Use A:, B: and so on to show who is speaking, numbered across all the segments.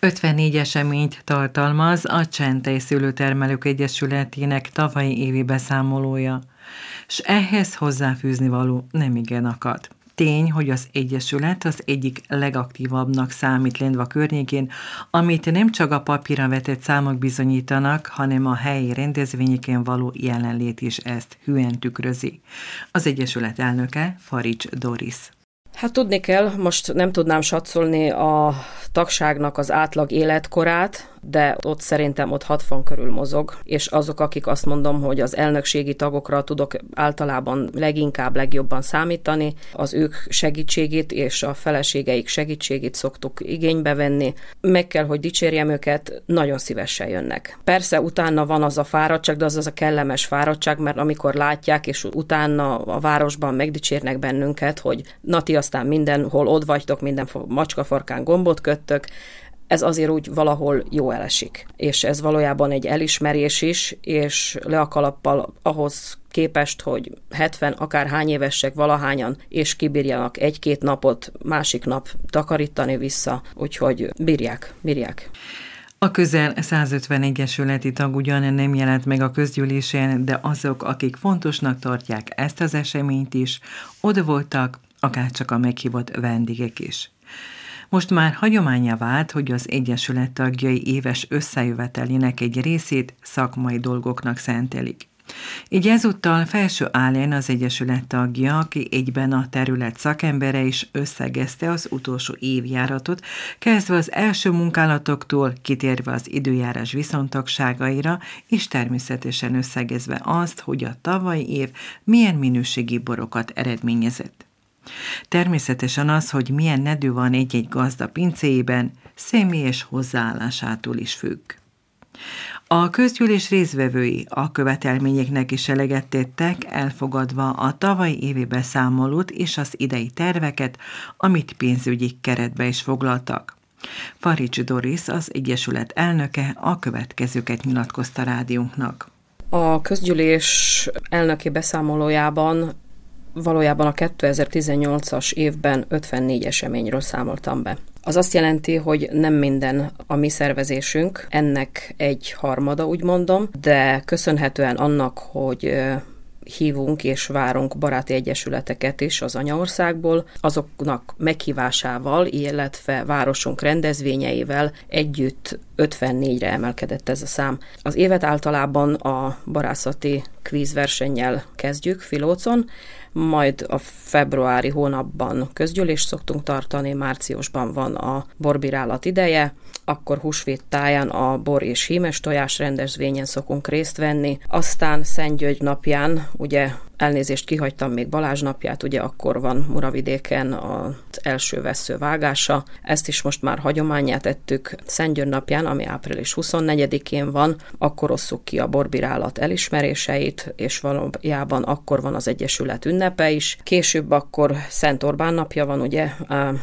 A: 54 eseményt tartalmaz a Csentei Szülőtermelők Egyesületének tavalyi évi beszámolója, s ehhez hozzáfűzni való nem igen akad. Tény, hogy az Egyesület az egyik legaktívabbnak számít Lendva környékén, amit nem csak a papírra vetett számok bizonyítanak, hanem a helyi rendezvényeken való jelenlét is ezt hűen tükrözi. Az Egyesület elnöke Farics Doris.
B: Hát tudni kell, most nem tudnám satszolni a tagságnak az átlag életkorát, de ott szerintem ott 60 körül mozog, és azok, akik azt mondom, hogy az elnökségi tagokra tudok általában leginkább, legjobban számítani, az ők segítségét és a feleségeik segítségét szoktuk igénybe venni. Meg kell, hogy dicsérjem őket, nagyon szívesen jönnek. Persze utána van az a fáradtság, de az az a kellemes fáradtság, mert amikor látják, és utána a városban megdicsérnek bennünket, hogy Nati, aztán mindenhol ott vagytok, minden macskafarkán gombot köttök, ez azért úgy valahol jó elesik. És ez valójában egy elismerés is, és le a kalappal ahhoz képest, hogy 70, akár hány évesek valahányan, és kibírjanak egy-két napot, másik nap takarítani vissza, úgyhogy bírják, bírják.
A: A közel 150 egyesületi tag ugyan nem jelent meg a közgyűlésen, de azok, akik fontosnak tartják ezt az eseményt is, oda voltak, akárcsak a meghívott vendégek is. Most már hagyományá vált, hogy az Egyesület tagjai éves összejövetelének egy részét szakmai dolgoknak szentelik. Így ezúttal felső állén az Egyesület tagja, aki egyben a terület szakembere is összegezte az utolsó évjáratot, kezdve az első munkálatoktól, kitérve az időjárás viszontagságaira, és természetesen összegezve azt, hogy a tavalyi év milyen minőségi borokat eredményezett. Természetesen az, hogy milyen nedű van egy-egy gazda pincéjében, személyes hozzáállásától is függ. A közgyűlés részvevői a követelményeknek is eleget tettek, elfogadva a tavalyi évi beszámolót és az idei terveket, amit pénzügyi keretbe is foglaltak. Farics Doris, az Egyesület elnöke a következőket nyilatkozta rádiunknak.
B: A közgyűlés elnöki beszámolójában valójában a 2018-as évben 54 eseményről számoltam be. Az azt jelenti, hogy nem minden a mi szervezésünk, ennek egy harmada, úgy mondom, de köszönhetően annak, hogy hívunk és várunk baráti egyesületeket is az anyaországból, azoknak meghívásával, illetve városunk rendezvényeivel együtt 54-re emelkedett ez a szám. Az évet általában a barászati kvízversennyel kezdjük Filócon, majd a februári hónapban közgyűlést szoktunk tartani, márciusban van a borbirálat ideje, akkor húsvét táján a bor és hímes tojás rendezvényen szokunk részt venni, aztán Szentgyörgy napján, ugye elnézést kihagytam még Balázs napját, ugye akkor van Muravidéken az első vesző vágása, ezt is most már hagyományát tettük Szentgyörgy napján, ami április 24-én van, akkor osszuk ki a borbirálat elismeréseit, és valójában akkor van az Egyesület ünnepe is. Később akkor Szent Orbán napja van, ugye,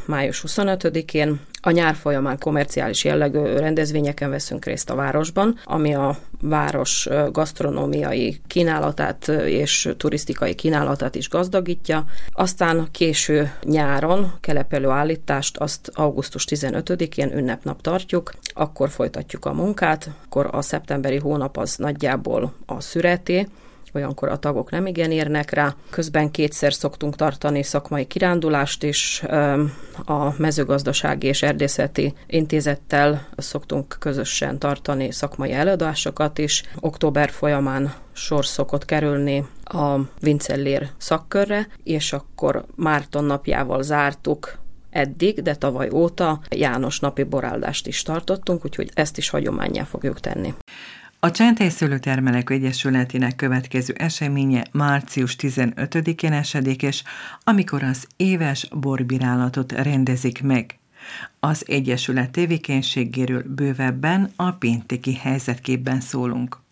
B: május 25-én, a nyár folyamán komerciális jellegű rendezvényeken veszünk részt a városban, ami a város gasztronómiai kínálatát és turisztikai kínálatát is gazdagítja. Aztán késő nyáron kelepelő állítást azt augusztus 15-én ünnepnap tartjuk, akkor folytatjuk a munkát, akkor a szeptemberi hónap az nagyjából a szüreté, olyankor a tagok nem igen érnek rá. Közben kétszer szoktunk tartani szakmai kirándulást is, a mezőgazdasági és erdészeti intézettel szoktunk közösen tartani szakmai előadásokat is. Október folyamán sor szokott kerülni a Vincellér szakkörre, és akkor Márton napjával zártuk eddig, de tavaly óta János napi boráldást is tartottunk, úgyhogy ezt is hagyományá fogjuk tenni.
A: A Csentei Szőlőtermelek Egyesületének következő eseménye március 15-én esedékes, amikor az éves borbirálatot rendezik meg. Az Egyesület tevékenységéről bővebben a pénteki helyzetképben szólunk.